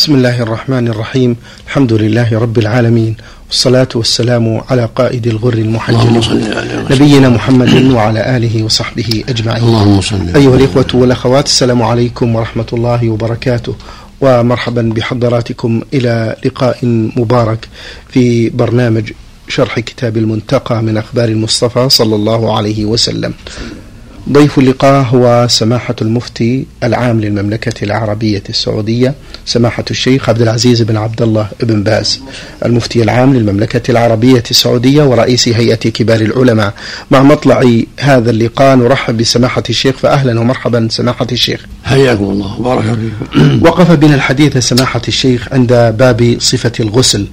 بسم الله الرحمن الرحيم الحمد لله رب العالمين والصلاة والسلام على قائد الغر المحجلين نبينا محمد وعلى آله وصحبه أجمعين اللهم صل أيها الإخوة والأخوات السلام عليكم ورحمة الله وبركاته ومرحبا بحضراتكم إلى لقاء مبارك في برنامج شرح كتاب المنتقى من أخبار المصطفى صلى الله عليه وسلم ضيف اللقاء هو سماحة المفتي العام للمملكة العربية السعودية سماحة الشيخ عبد العزيز بن عبد الله بن باز المفتي العام للمملكة العربية السعودية ورئيس هيئة كبار العلماء. مع مطلع هذا اللقاء نرحب بسماحة الشيخ فأهلا ومرحبا سماحة الشيخ. حياكم الله. وبارك فيكم وقف بنا الحديث سماحة الشيخ عند باب صفة الغسل.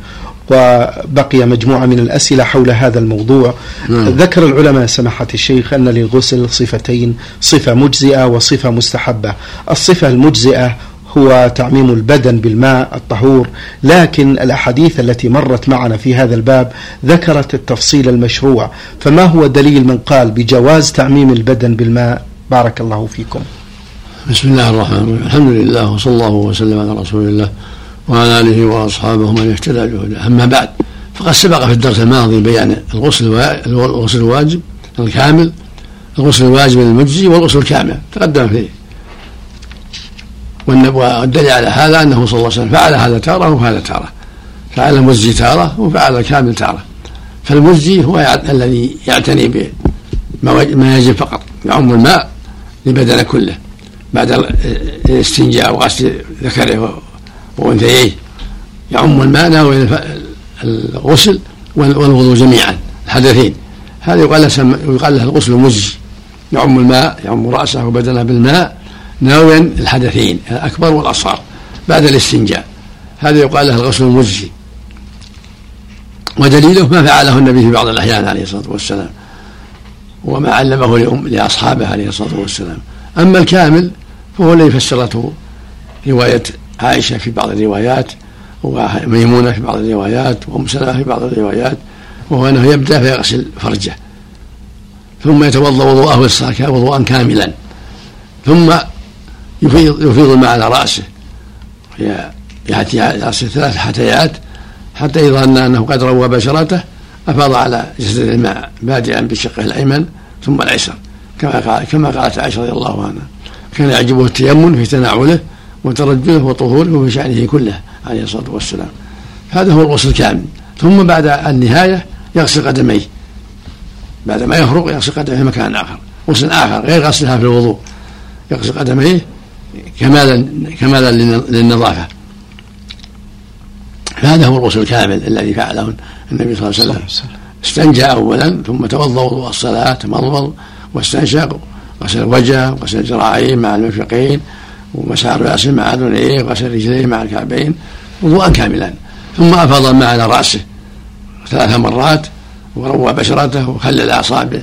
وبقي مجموعة من الأسئلة حول هذا الموضوع. نعم. ذكر العلماء سماحة الشيخ أن للغسل صفتين صفة مجزئة وصفة مستحبة. الصفة المجزئة هو تعميم البدن بالماء الطهور لكن الأحاديث التي مرت معنا في هذا الباب ذكرت التفصيل المشروع. فما هو دليل من قال بجواز تعميم البدن بالماء؟ بارك الله فيكم. بسم الله الرحمن الرحيم. الحمد لله وصلى الله وسلم على رسول الله. وعلى آله وأصحابه من اهتدى بهداه أما بعد فقد سبق في الدرس الماضي بيان الغسل الغسل الواجب الكامل الغسل الواجب المجزي والغسل الكامل. تقدم فيه. والدليل على هذا أنه صلى الله عليه وسلم فعل هذا تارة وهذا تارة. فعل المجزي تارة وفعل الكامل تارة. فالمجزي هو الذي يعتني بما يجب فقط يعم الماء لبدن كله بعد الاستنجاء وغسل ذكره وانثييه يعم الماء ناوي الغسل والوضوء جميعا الحدثين. هذا يقال له يقال له الغسل المجزي يعم الماء يعم رأسه وبدنه بالماء ناويا الحدثين الأكبر والأصغر بعد الاستنجاء. هذا يقال له الغسل المجزي ودليله ما فعله النبي في بعض الأحيان عليه الصلاة والسلام وما علمه لأصحابه عليه الصلاة والسلام. أما الكامل فهو الذي فسرته رواية عائشة في بعض الروايات وميمونة في بعض الروايات وأم سلمة في بعض الروايات وهو أنه يبدأ فيغسل فرجه ثم يتوضأ وضوءه الصلاة وضوءا كاملا ثم يفيض يفيض الماء على رأسه. يأتي رأسه ثلاث حتيات حتى إذا ظن أنه قد روى بشرته أفاض على جسد الماء بادئا بشقه الأيمن ثم الأيسر كما قال كما قالت عائشة رضي الله عنها. كان يعجبه التيمم في تناوله وترجله وطهوره وفي شأنه كله عليه الصلاة والسلام. هذا هو الغسل الكامل. ثم بعد النهاية يغسل قدميه. بعد ما يفرغ يغسل قدميه في مكان آخر. غسل آخر غير غسلها في الوضوء. يغسل قدميه كمالا كمالا للنظافة. فهذا هو الغسل الكامل الذي فعله النبي صلى الله عليه وسلم. استنجى أولا ثم توضأ وضوء الصلاة تمضمض واستنشق غسل الوجه وغسل الذراعين مع المرفقين ومسح رأسه مع اذنيه وغسل رجليه مع الكعبين وضوءا كاملا. ثم افاض الماء على رأسه ثلاث مرات وروى بشرته وخلل اصابع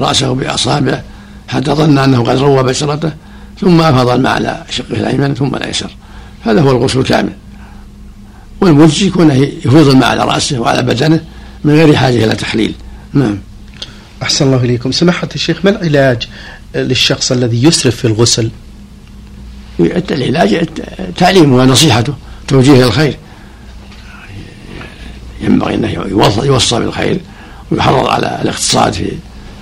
رأسه باصابعه حتى ظن أنه قد روى بشرته. ثم افاض الماء على شقه الأيمن ثم الايسر هذا هو الغسل الكامل. والمجزي يكون يفيض الماء على رأسه وعلى بدنه من غير حاجة إلى تحليل. نعم. أحسن الله إليكم. سماحة الشيخ ما العلاج للشخص الذي يسرف في الغسل؟ العلاج تعليمه ونصيحته توجيه إلى الخير. ينبغي أنه يوصى بالخير ويحرض على الاقتصاد في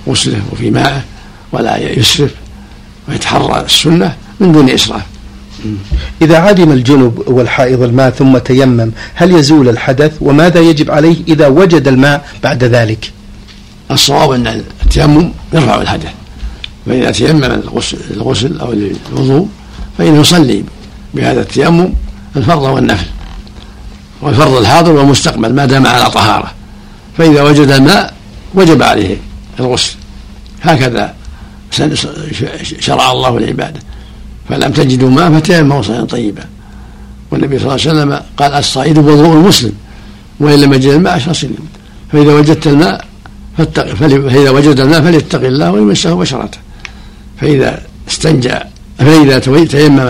غسله وفي مائه ولا يسرف ويتحرى السنة من دون إسراف. إذا عدم الجنب والحائض الماء ثم تيمم هل يزول الحدث؟ وماذا يجب عليه إذا وجد الماء بعد ذلك؟ الصواب أن التيمم يرفع الحدث فإذا تيمم الغسل أو الوضوء فإنه يصلي بهذا التيمم الفرض والنفل والفرض الحاضر والمستقبل ما دام على طهارة. فإذا وجد الماء وجب عليه الغسل. هكذا شرع الله العبادة فلم تجدوا ماء فتيمموا صعيدا طيبا. والنبي صلى الله عليه وسلم قال الصعيد وضوء المسلم وإن لم يجد الماء فصل فإذا وجدت الماء فإذا وجد الماء فليتق الله ويمسه بشرته. فإذا استنجى فإذا تيمم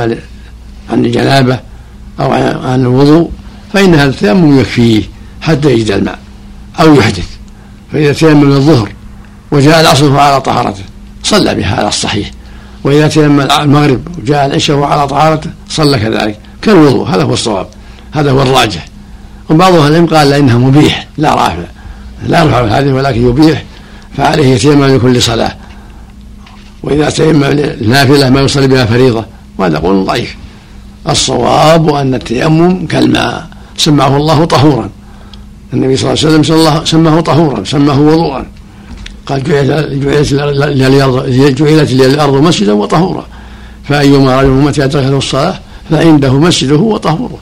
عن الجنابة أو عن الوضوء فإن هذا التيمم يكفيه حتى يجد الماء أو يحدث. فإذا تيمم الظهر وجاء العصر على طهارته صلى بها على الصحيح. وإذا تيمم المغرب وجاء العشاء على طهارته صلى كذلك. كالوضوء هذا هو الصواب هذا هو الراجح. وبعض أهل العلم قال إنها مبيح لا رافع لا يرفع الحديث ولكن يبيح فعليه يتيمم لكل صلاة. وإذا تيمم لنافله ما يصلي بها فريضة وهذا قول ضعيف. الصواب أن التيمم كالماء. سمعه الله طهورا. النبي صلى الله عليه وسلم سماه طهورا سماه وضوءا. قال جعلت لي الأرض مسجدا وطهورا. فأيما رجل أمتي أدركته الصلاة فعنده مسجده وطهوره.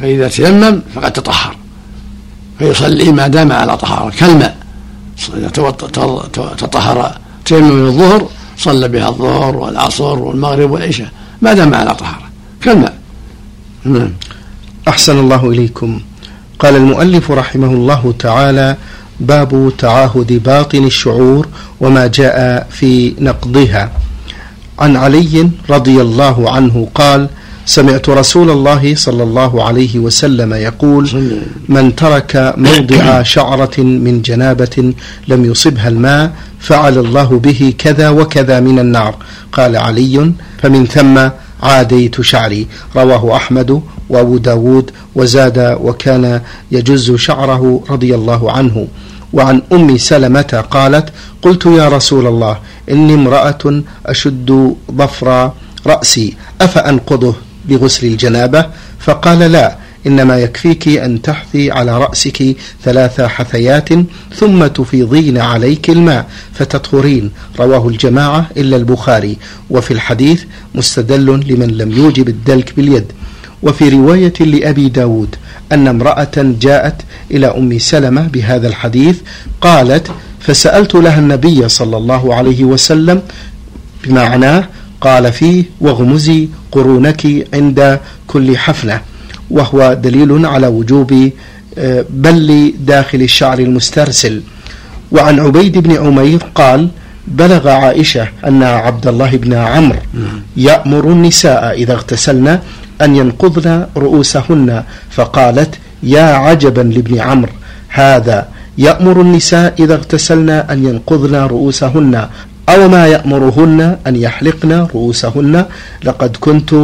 فإذا تيمم فقد تطهر. فيصلي ما دام على طهارة كالماء. إذا تطهر تيمم من الظهر صلى بها الظهر والعصر والمغرب والعشاء ما دام على طهارة. كالماء نعم. أحسن الله إليكم. قال المؤلف رحمه الله تعالى باب تعاهد باطن الشعور وما جاء في نقضها. عن علي رضي الله عنه قال سمعت رسول الله صلى الله عليه وسلم يقول من ترك موضع شعرة من جنابة لم يصبها الماء فعل الله به كذا وكذا من النار. قال علي فمن ثم عاديت شعري. رواه أحمد وأبو داود وزاد وكان يجز شعره رضي الله عنه. وعن أم سلمة قالت قلت يا رسول الله إني امرأة أشد ظفر رأسي أفأنقضه؟ بغسل الجنابة فقال لا إنما يكفيك أن تحثي على رأسك ثلاث حثيات ثم تفيضين عليك الماء فتطهرين. رواه الجماعة إلا البخاري. وفي الحديث مستدل لمن لم يوجب الدلك باليد. وفي رواية لأبي داود أن امرأة جاءت إلى أم سلمة بهذا الحديث قالت فسألت لها النبي صلى الله عليه وسلم بمعناه قال فيه واغمزي قرونك عند كل حفنة. وهو دليل على وجوب آه، بل داخل الشعر المسترسل. وعن عبيد بن عمير قال بلغ عائشة أن عبد الله بن عمرو يأمر النساء إذا اغتسلن أن ينقضن رؤوسهن. فقالت يا عجبا لابن عمرو هذا يأمر النساء إذا اغتسلن أن ينقضن رؤوسهن. أو ما يأمرهن أن يحلقن رؤوسهن لقد كنت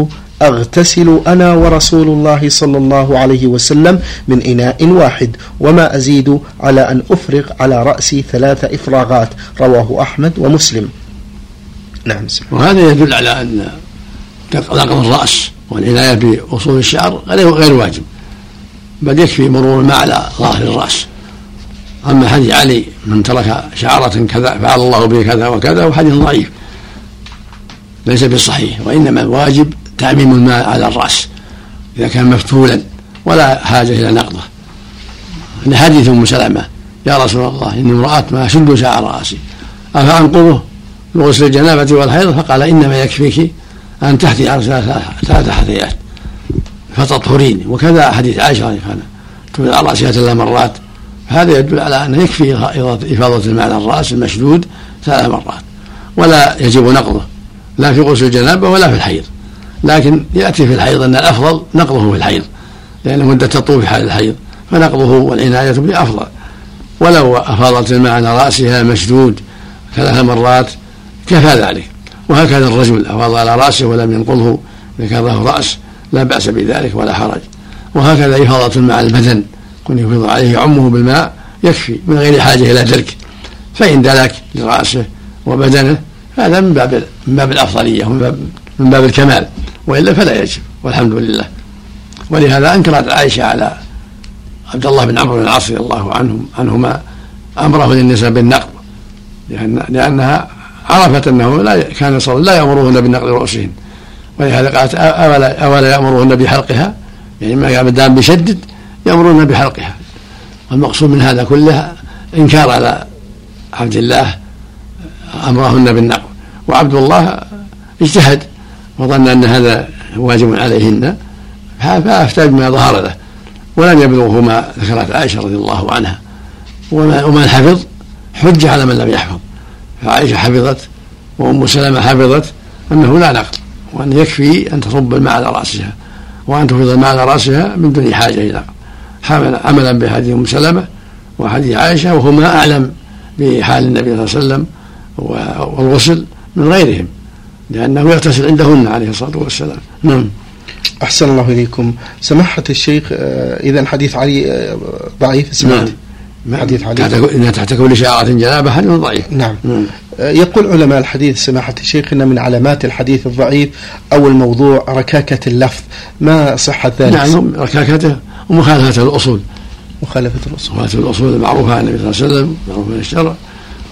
أغتسل أنا ورسول الله صلى الله عليه وسلم من إناء واحد وما أزيد على أن أفرغ على رأسي ثلاث إفراغات رواه أحمد ومسلم. نعم وهذا يدل على أن نقض الرأس والعناية بأصول الشعر غير واجب بل يكفي مرور الماء على ظاهر الرأس. أما حديث علي من ترك شعرة كذا فعل الله به كذا وكذا وحديث ضعيف. ليس بالصحيح وإنما الواجب تعميم الماء على الرأس إذا كان مفتولا ولا حاجة إلى نقضه. لحديث أم سلمة يا رسول الله إني امرأة ما أشد شعر رأسي أفأنقضه؟ بغسل الجنابة والحيض فقال إنما يكفيك أن تحثي على ثلاث حثيات فتطهرين. وكذا حديث عائشة رضي الله عنها على رأسها ثلاث مرات هذا يدل على أنه يكفي إفاضة الماء على الرأس المشدود ثلاث مرات ولا يجب نقضه لا في غسل الجنابة ولا في الحيض. لكن يأتي في الحيض أن الأفضل نقضه في الحيض لأن مدة تطول في حال الحيض فنقضه والعناية به أفضل ولو أفاضت الماء على رأسها مشدود ثلاث مرات كفى ذلك. وهكذا الرجل أفاض على رأسه ولم ينقضه إذا كان له رأس لا بأس بذلك ولا حرج. وهكذا إفاضة الماء على البدن. كن يفيض عليه يعمه بالماء يكفي من غير حاجة إلى ترك. فإن دلك لرأسه وبدنه هذا من باب من باب الأفضلية ومن باب من باب الكمال وإلا فلا يجب والحمد لله. ولهذا أنكرت عائشة على عبد الله بن عمرو بن العاص رضي الله عنهم عنهما أمره للنساء بالنقض لأن لأنها عرفت أنه لا كان صلى لا يأمرهن بنقض رؤوسهن. ولهذا قالت أولا, أولا يأمرهن بحلقها؟ يعني ما دام بيشدد يأمرون بحلقها. والمقصود من هذا كله إنكار على عبد الله أمرهن بالنقض وعبد الله اجتهد وظن أن هذا واجب عليهن. فأفتى بما ظهر له. ولم يبلغه ما ذكرت عائشة رضي الله عنها. ومن حفظ حج على من لم يحفظ. فعائشة حفظت وأم سلمة حفظت أنه لا نقض وأن يكفي أن تصب الماء على رأسها وأن تفيض الماء على رأسها من دون حاجة إلى عملا بحديث أم سلمة وحديث عائشة وهما أعلم بحال النبي صلى الله عليه وسلم والغسل من غيرهم لأنه يغتسل عندهن عليه الصلاة والسلام. نعم. أحسن الله إليكم. سماحة الشيخ آه، إذا حديث علي آه، ضعيف سمعت نعم. حديث علي. إنها تحت كل شعرة جنابة حديث ضعيف. نعم. آه، يقول علماء الحديث سماحة الشيخ أن من علامات الحديث الضعيف أو الموضوع ركاكة اللفظ. ما صحة ذلك؟ نعم ركاكته ومخالفة الأصول. مخالفة الأصول. مخالفة الأصول المعروفة عن النبي صلى الله عليه وسلم معروفة من الشرع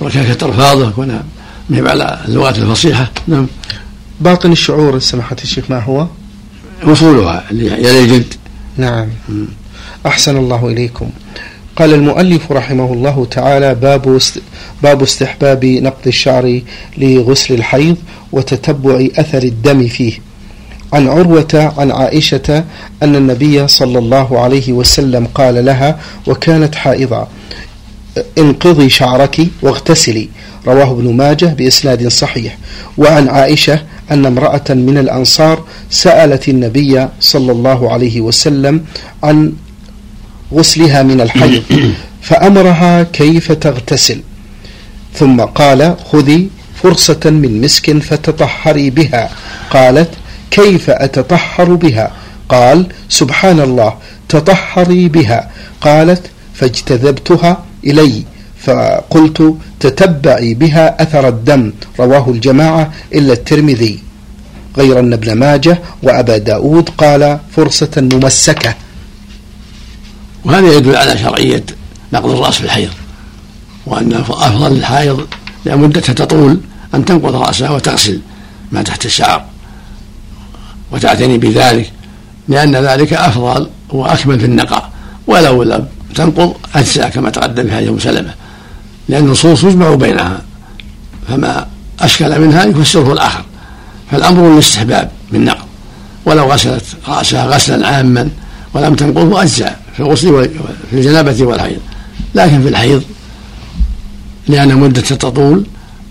وركاكة ألفاظه كونها مهب على اللغات الفصيحة. نعم. باطن الشعور سماحة الشيخ ما هو؟ وصولها اللي يلي الجلد نعم. أحسن الله إليكم. قال المؤلف رحمه الله تعالى باب باب استحباب نقض الشعر لغسل الحيض وتتبع أثر الدم فيه. عن عروة عن عائشة أن النبي صلى الله عليه وسلم قال لها وكانت حائضة. انقضي شعرك واغتسلي. رواه ابن ماجه بإسناد صحيح. وعن عائشة أن امرأة من الأنصار سألت النبي صلى الله عليه وسلم عن غسلها من الحيض فأمرها كيف تغتسل. ثم قال خذي فرصة من مسك فتطهري بها. قالت كيف أتطهر بها؟ قال سبحان الله تطهري بها. قالت فاجتذبتها إلي. فقلت تتبعي بها أثر الدم. رواه الجماعة إلا الترمذي. غير أن ابن ماجه وأبا داود قال فرصة ممسكة. وهذا يدل على شرعية نقض الرأس في الحيض. وأن أفضل الحائض لأن مدتها تطول أن تنقض رأسها وتغسل ما تحت الشعر. وتعتني بذلك لأن ذلك أفضل وأكمل في النقاء ولو لم تنقض أجزاء كما تقدم في حديث سلمة لأن النصوص يجمع بينها فما أشكل منها يفسره الآخر فالأمر الاستحباب بالنقض ولو غسلت رأسها غسلا عاما ولم تنقضه أجزاء في الغسل في الجنابة والحيض لكن في الحيض لأن مدة تطول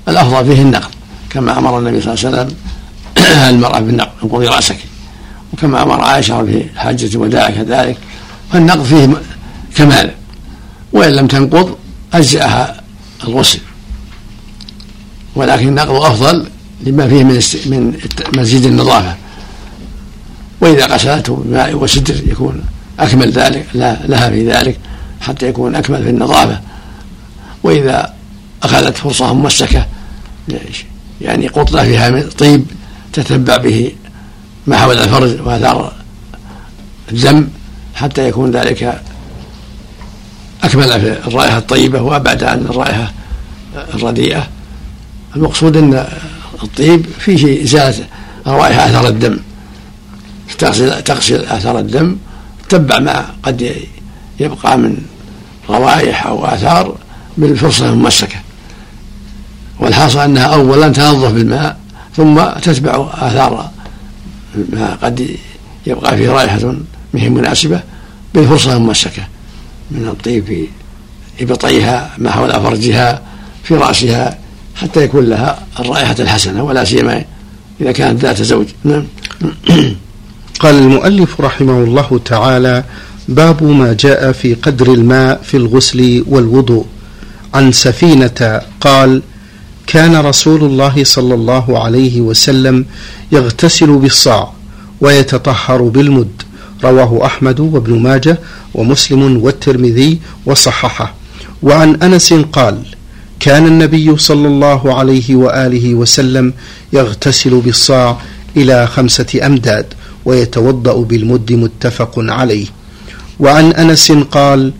الأفضل فيه النقض كما أمر النبي صلى الله عليه وسلم المرأة بالنقض رأسك وكما أمر عائشة في حجة الوداع كذلك فالنقض فيه كمال. وإن لم تنقض أجزأها الغسل. ولكن النقض أفضل لما فيه من من مزيد النظافة. وإذا غسلته بماء وسدر يكون أكمل ذلك لها في ذلك حتى يكون أكمل في النظافة. وإذا أخذت فرصة ممسكة يعني قطرة فيها طيب تتبع به ما حول الفرج وآثار الدم حتى يكون ذلك أكمل في الرائحة الطيبة وأبعد عن الرائحة الرديئة. المقصود أن الطيب فيه إزالة الرائحة أثر الدم تغسل تغسل آثار الدم تتبع ما قد يبقى من روائح أو آثار بالفرصة الممسكة. والحاصل أنها أولا تنظف بالماء ثم تتبع آثار ما قد يبقى فيه رائحة مهي مناسبة بالفرصة الممسكة من الطيب في إبطيها ما حول فرجها في رأسها حتى يكون لها الرائحة الحسنة ولا سيما إذا كانت ذات زوج. نعم. قال المؤلف رحمه الله تعالى باب ما جاء في قدر الماء في الغسل والوضوء. عن سفينة قال كان رسول الله صلى الله عليه وسلم يغتسل بالصاع ويتطهر بالمد. رواه أحمد وابن ماجه ومسلم والترمذي وصححه. وعن أنس قال كان النبي صلى الله عليه وآله وسلم يغتسل بالصاع إلى خمسة أمداد ويتوضأ بالمد متفق عليه. وعن أنس قال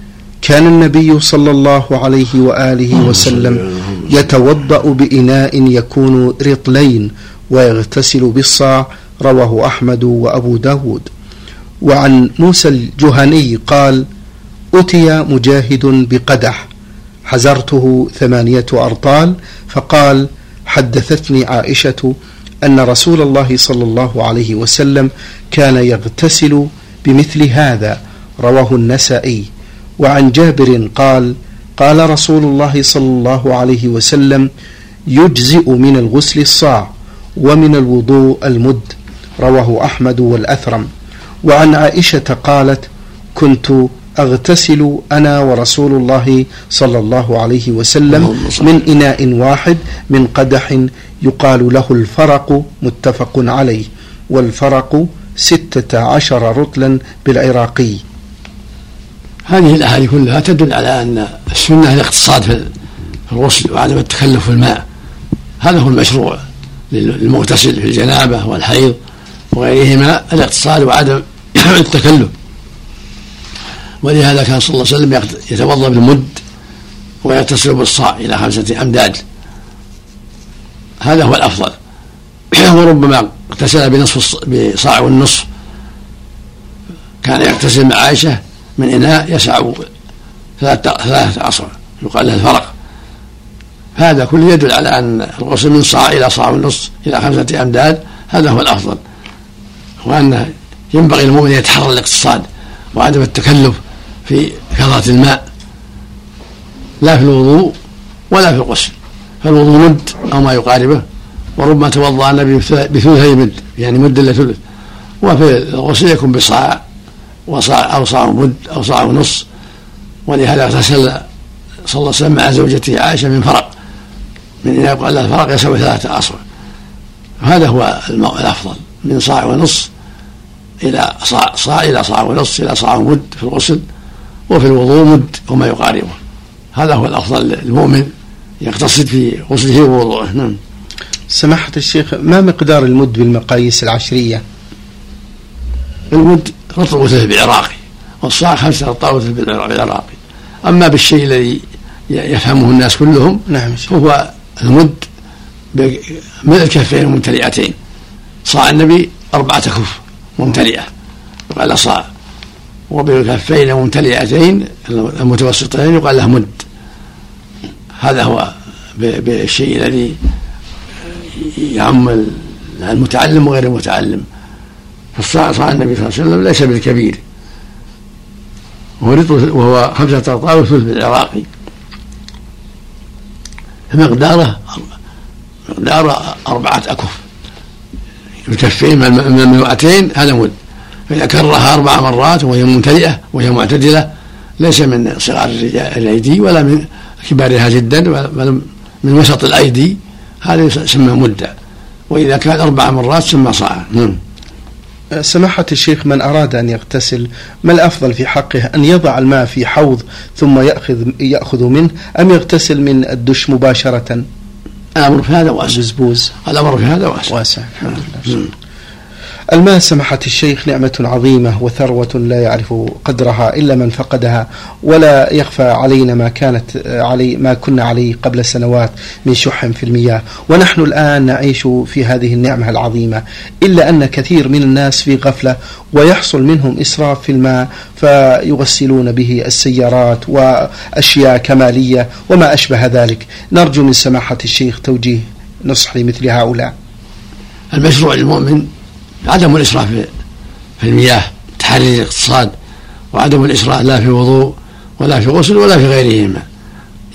كان النبي صلى الله عليه وآله وسلم يتوضأ بإناء يكون رطلين ويغتسل بالصاع رواه أحمد وأبو داود. وعن موسى الجهني قال أتي مجاهد بقدح حزرته ثمانية أرطال فقال حدثتني عائشة أن رسول الله صلى الله عليه وسلم كان يغتسل بمثل هذا رواه النسائي. وعن جابر قال قال رسول الله صلى الله عليه وسلم يجزئ من الغسل الصاع ومن الوضوء المد. رواه أحمد والأثرم. وعن عائشة قالت كنت أغتسل أنا ورسول الله صلى الله عليه وسلم من إناء واحد من قدح يقال له الفرق متفق عليه والفرق ستة عشر رطلا بالعراقي. هذه الأحاديث كلها تدل على أن السنة الاقتصاد في الغسل وعدم التكلف في الماء هذا هو المشروع للمغتسل في الجنابة والحيض وغيرهما الاقتصاد وعدم التكلف. ولهذا كان صلى الله عليه وسلم يتوضأ بالمد ويغتسل بالصاع إلى خمسة أمداد. هذا هو الأفضل. وربما اغتسل بنصف بصاع والنصف. كان يغتسل مع عائشة من إناء يسع ثلاثة أصع يقال له الفرق. هذا كله يدل على أن الغسل من صاع إلى صاع ونصف إلى خمسة أمداد هذا هو الأفضل. وأن ينبغي للمؤمن يتحرى الاقتصاد وعدم التكلف في كثرة الماء لا في الوضوء ولا في الغسل. فالوضوء مد أو ما يقاربه وربما توضأ النبي بثلثي مد يعني مد إلا ثلث. وفي الغسل يكون بصاع وصاع أو صاع مد أو صاع ونص ولهذا اغتسل صلى الله عليه وسلم مع زوجته عائشة من فرق. من إن يقال له الفرق يسوي ثلاثة أصبع هذا هو الأفضل. من صاع ونص إلى صاع, صاع إلى صاع ونص إلى صاع مد في الغسل وفي الوضوء مد وما يقاربه. هذا هو الأفضل للمؤمن يقتصد في غسله ووضوءه. نعم. سماحة الشيخ ما مقدار المد بالمقاييس العشرية؟ المد وثلث بالعراقي والصاع خمسة وثلث بالعراقي. أما بالشيء الذي يفهمه الناس كلهم نعم. هو المد من الكفين ممتلئتين. صاع النبي أربعة كف ممتلئة قال صاع. وبالكفين ممتلئتين المتوسطتين يقال له مد. هذا هو بالشيء الذي يعم المتعلم وغير المتعلم. فالصاع صاع النبي صلى الله عليه وسلم ليس بالكبير. وهو خمسة أرطال وثلث بالعراقي فمقداره مقدار أربعة أكف. الكفين من المنوعتين هذا مد فإذا كررها أربع مرات وهي ممتلئة وهي معتدلة ليس من صغار الأيدي ولا من كبارها جدا بل من وسط الأيدي. هذا يسمى مدة. وإذا كان أربع مرات سمى صاعا نعم. سماحة الشيخ من أراد أن يغتسل ما الأفضل في حقه؟ أن يضع الماء في حوض ثم يأخذ يأخذ منه أم يغتسل من الدش مباشرة؟ الأمر في هذا واسع. الأمر في هذا واسع. واسع. الحمد لله. الماء سمحة الشيخ نعمة عظيمة وثروة لا يعرف قدرها إلا من فقدها ولا يخفى علينا ما كانت علي ما كنا عليه قبل سنوات من شح في المياه. ونحن الآن نعيش في هذه النعمة العظيمة. إلا أن كثير من الناس في غفلة ويحصل منهم إسراف في الماء فيغسلون به السيارات وأشياء كمالية وما أشبه ذلك. نرجو من سماحة الشيخ توجيه نصح لمثل هؤلاء. المشروع للمؤمن عدم الإسراف في المياه تحري الاقتصاد وعدم الإسراف لا في وضوء ولا في غسل ولا في غيرهما.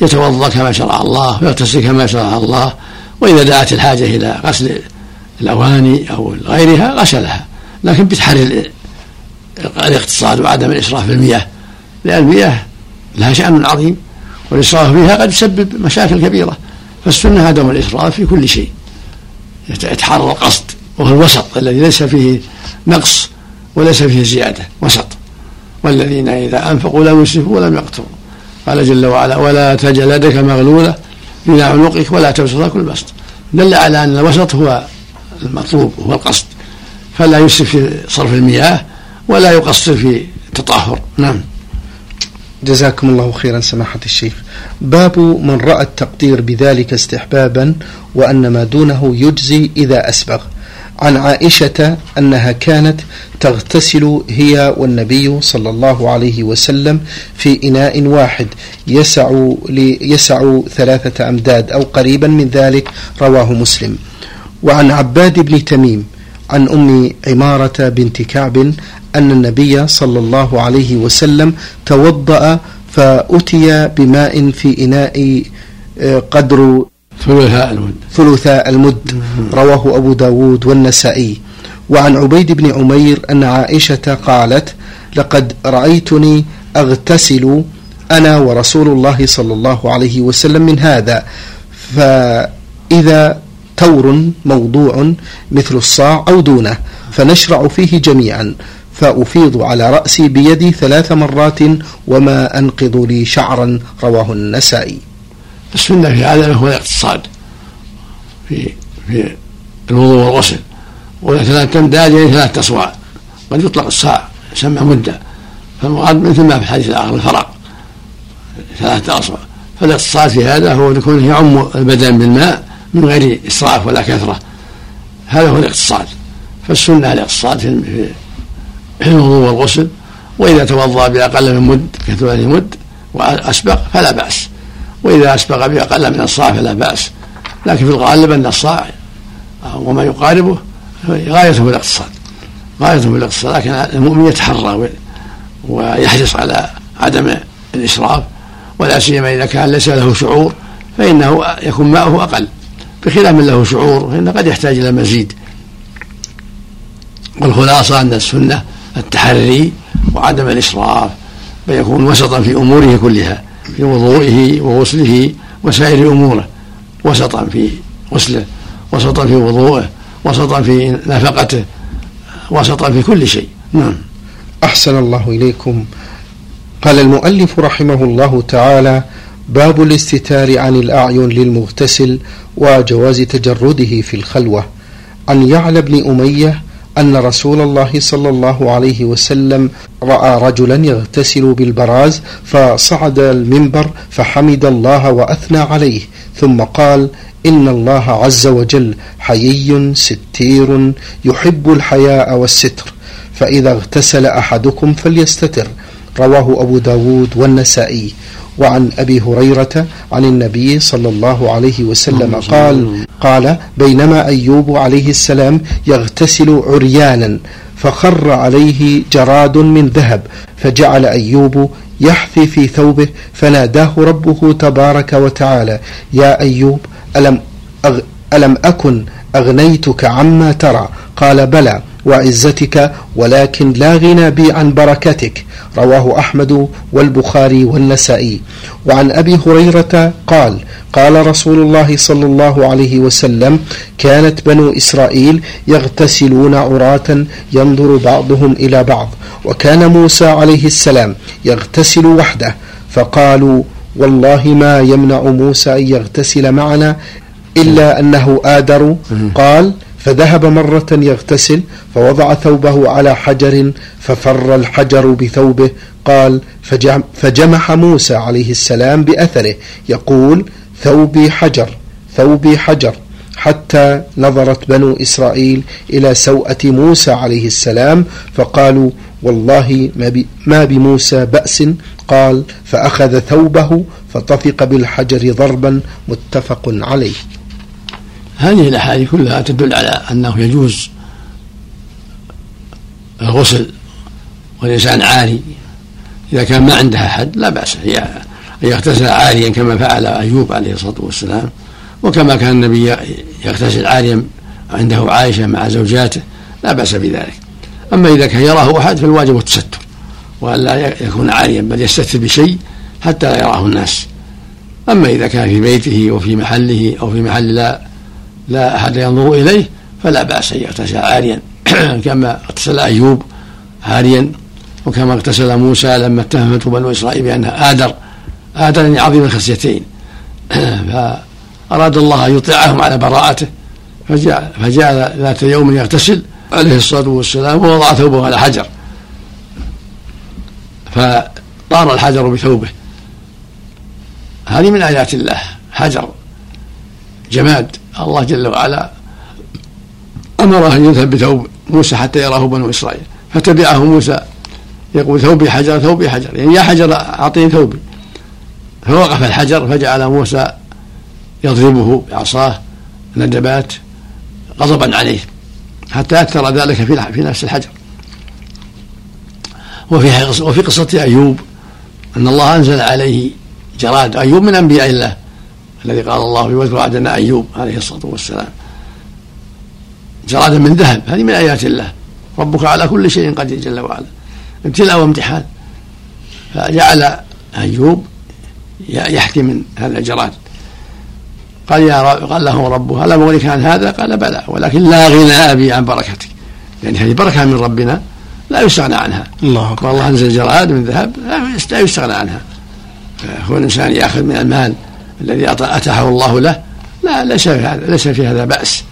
يتوضأ كما شرع الله ويغتسل كما شرع الله وإذا دعت الحاجة إلى غسل الأواني أو غيرها غسلها. لكن بتحري الاقتصاد وعدم الاسراف في المياه لأن المياه لها شأن عظيم والاسراف فيها قد يسبب مشاكل كبيرة. فالسنة عدم الاسراف في كل شيء. يتحرى القصد وهو الوسط الذي ليس فيه نقص وليس فيه زيادة وسط. والذين إذا أنفقوا لم يسرفوا ولم يقتروا. قال جل وعلا ولا تجعل يدك مغلولة إلى عنقك ولا تبسطها كل بسط دل على أن الوسط هو المطلوب وهو القصد. فلا يسرف في صرف المياه ولا يقصر في التطهر. نعم. جزاكم الله خيرا سماحة الشيخ. باب من رأى التقدير بذلك استحبابا وأن ما دونه يجزي إذا أسبغ. عن عائشة أنها كانت تغتسل هي والنبي صلى الله عليه وسلم في إناء واحد. يسع يسع ثلاثة أمداد أو قريبا من ذلك رواه مسلم. وعن عباد بن تميم عن أم عمارة بنت كعب أن النبي صلى الله عليه وسلم توضأ فأتي بماء في إناء آه، قدر ثلثاء المد. ثلثاء المد. رواه أبو داود والنسائي. وعن عبيد بن عمير أن عائشة قالت لقد رأيتني أغتسل أنا ورسول الله صلى الله عليه وسلم من هذا فإذا تور موضوع مثل الصاع أو دونه فنشرع فيه جميعا فأفيض على رأسي بيدي ثلاث مرات وما أنقض لي شعرا. رواه النسائي. السنة في هذا هو الاقتصاد في في الوضوء والغسل. وثلاث أمداد يعني ثلاث أصواع قد يطلق الصاع يسمى مدة. فالمراد مثل ما في الحديث الآخر الفرق ثلاثة أصواع فالاقتصاد في هذا هو يكون يعم البدن بالماء من غير إسراف ولا كثرة. هذا هو الاقتصاد. فالسنة الاقتصاد في الوضوء والغسل. وإذا توضأ بأقل من مد كثلث مد وأسبق فلا بأس. وإذا أسبق بأقل من الصاع فلا بأس. لكن في الغالب أن الصاع وما يقاربه غايته في الاقتصاد غايته في الاقتصاد لكن المؤمن يتحرى ويحرص على عدم الإسراف. ولا سيما إذا كان ليس له شعور فإنه يكون ماؤه أقل. بخلاف من له شعور فإنه قد يحتاج إلى مزيد. والخلاصة أن السنة التحري وعدم الإسراف فيكون وسطا في أموره كلها. في وضوئه وغسله وسائر أموره وسطا في غسله وسطا في وضوءه وسطا في نفقته وسطا في كل شيء. نعم. أحسن الله إليكم. قال المؤلف رحمه الله تعالى باب الاستتار عن الأعين للمغتسل وجواز تجرده في الخلوة. عن يعلى بن أمية أن رسول الله صلى الله عليه وسلم رأى رجلا يغتسل بالبراز فصعد المنبر فحمد الله وأثنى عليه ثم قال إن الله عز وجل حيي ستير يحب الحياء والستر فإذا اغتسل أحدكم فليستتر. رواه أبو داود والنسائي. وعن أبي هريرة عن النبي صلى الله عليه وسلم قال قال بينما أيوب عليه السلام يغتسل عريانا فخر عليه جراد من ذهب فجعل أيوب يحثي في ثوبه فناداه ربه تبارك وتعالى يا أيوب ألم, أغ ألم أكن أغنيتك عما ترى؟ قال بلى. وعزتك ولكن لا غنى بي عن بركتك. رواه أحمد والبخاري والنسائي. وعن أبي هريرة قال قال رسول الله صلى الله عليه وسلم كانت بنو إسرائيل يغتسلون عراة ينظر بعضهم إلى بعض. وكان موسى عليه السلام يغتسل وحده. فقالوا والله ما يمنع موسى أن يغتسل معنا إلا أنه آدر. قال فذهب مرة يغتسل فوضع ثوبه على حجر ففر الحجر بثوبه قال فجمح موسى عليه السلام بأثره. يقول ثوبي حجر ثوبي حجر حتى نظرت بنو إسرائيل إلى سوءة موسى عليه السلام فقالوا والله ما بموسى بأس. قال فأخذ ثوبه فطفق بالحجر ضربا متفق عليه. هذه الأحاديث كلها تدل على أنه يجوز الغسل والإنسان عاري. إذا كان ما عنده أحد لا بأس أن يغتسل عاريا كما فعل أيوب عليه الصلاة والسلام. وكما كان النبي يغتسل عاريا عنده عائشة مع زوجاته لا بأس بذلك. أما إذا كان يراه أحد فالواجب التستر وأن لا يكون عاريا بل يستتر بشيء حتى لا يراه الناس. أما إذا كان في بيته وفي محله أو في محل لا لا أحد ينظر إليه فلا بأس أن يغتسل عاريا. كما اغتسل أيوب عاريا وكما اغتسل موسى لما اتهمته بنو إسرائيل بأنها آدر. آدر يعني عظيم الخصيتين. فأراد الله أن يطيعهم على براءته فجعل, فجعل ذات يوم يغتسل عليه الصلاة والسلام ووضع ثوبه على حجر. فطار الحجر بثوبه. هذه من آيات الله. حجر جماد. الله جل وعلا أمره أن يذهب بثوب موسى حتى يراه بنو إسرائيل فتبعه موسى يقول ثوبي حجر ثوبي حجر يعني يا حجر أعطيني ثوبي. فوقف الحجر فجعل موسى يضربه بعصاه ندبات غضبا عليه حتى أكثر ذلك في في نفس الحجر. وفي وفي قصة أيوب أن الله أنزل عليه جراد أيوب من أنبياء الله. الذي قال الله في واذكر عبدنا أيوب عليه الصلاة والسلام. جرادا من ذهب هذه من آيات الله. ربك على كل شيء قدير جل وعلا. ابتلاء وامتحان. فجعل أيوب يحكي من هذا الجراد. قال يا رب قال له ربه ألم أغنك عن هذا؟ قال بلى ولكن لا غنى أبي عن بركتك. يعني هذه بركة من ربنا لا يستغنى عنها. الله أكبر. والله أنزل جراد من ذهب لا يستغنى عنها. فهو الإنسان يأخذ من المال. الذي أتاحه الله له لا ليس في هذا ليس في هذا بأس.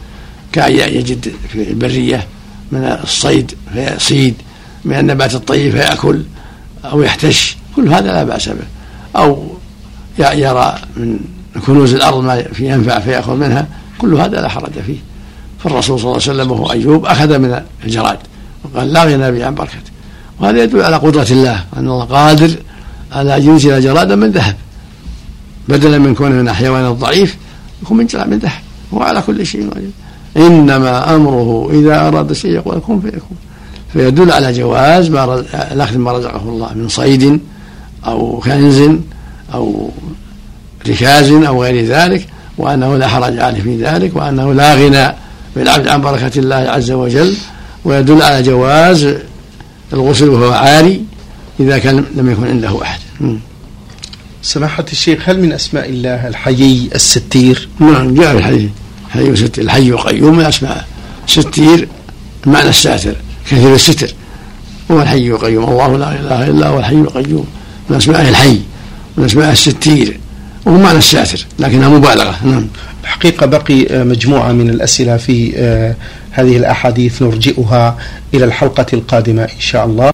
كأن يجد في البرية من الصيد فيصيد من النبات الطيب فيأكل أو يحتش. كل هذا لا بأس به. أو يرى من كنوز الأرض ما ينفع فيأخذ منها. كل هذا لا حرج فيه. فالرسول صلى الله عليه وسلم وهو أيوب أخذ من الجراد وقال لا غنى بي عن بركته. وهذا يدل على قدرة الله أن الله قادر على أن ينزل جرادا من ذهب. بدلا من كونه من الحيوان الضعيف يكون من من ذهب هو على كل شيء قدير. إنما أمره إذا أراد شيء يقول كن فيكون. فيدل على جواز ما الأخذ ما رزقه الله من صيد أو كنز أو ركاز أو غير ذلك وأنه لا حرج عليه في ذلك وأنه لا غنى بالعبد عن بركة الله عز وجل. ويدل على جواز الغسل وهو عاري إذا كان لم يكن عنده أحد. سماحة الشيخ هل من أسماء الله الحيي الستير؟ نعم جاء في الحديث الحيي ستير الحي قيوم من أسماء ستير معنى الساتر كثير الستر. هو الحي القيوم الله لا إله إلا هو الحي القيوم. من اسمائه الحي من اسمائه الستير وهو معنى الساتر لكنها مبالغة. نعم. الحقيقة بقي مجموعة من الأسئلة في آه، هذه الأحاديث نرجئها إلى الحلقة القادمة إن شاء الله.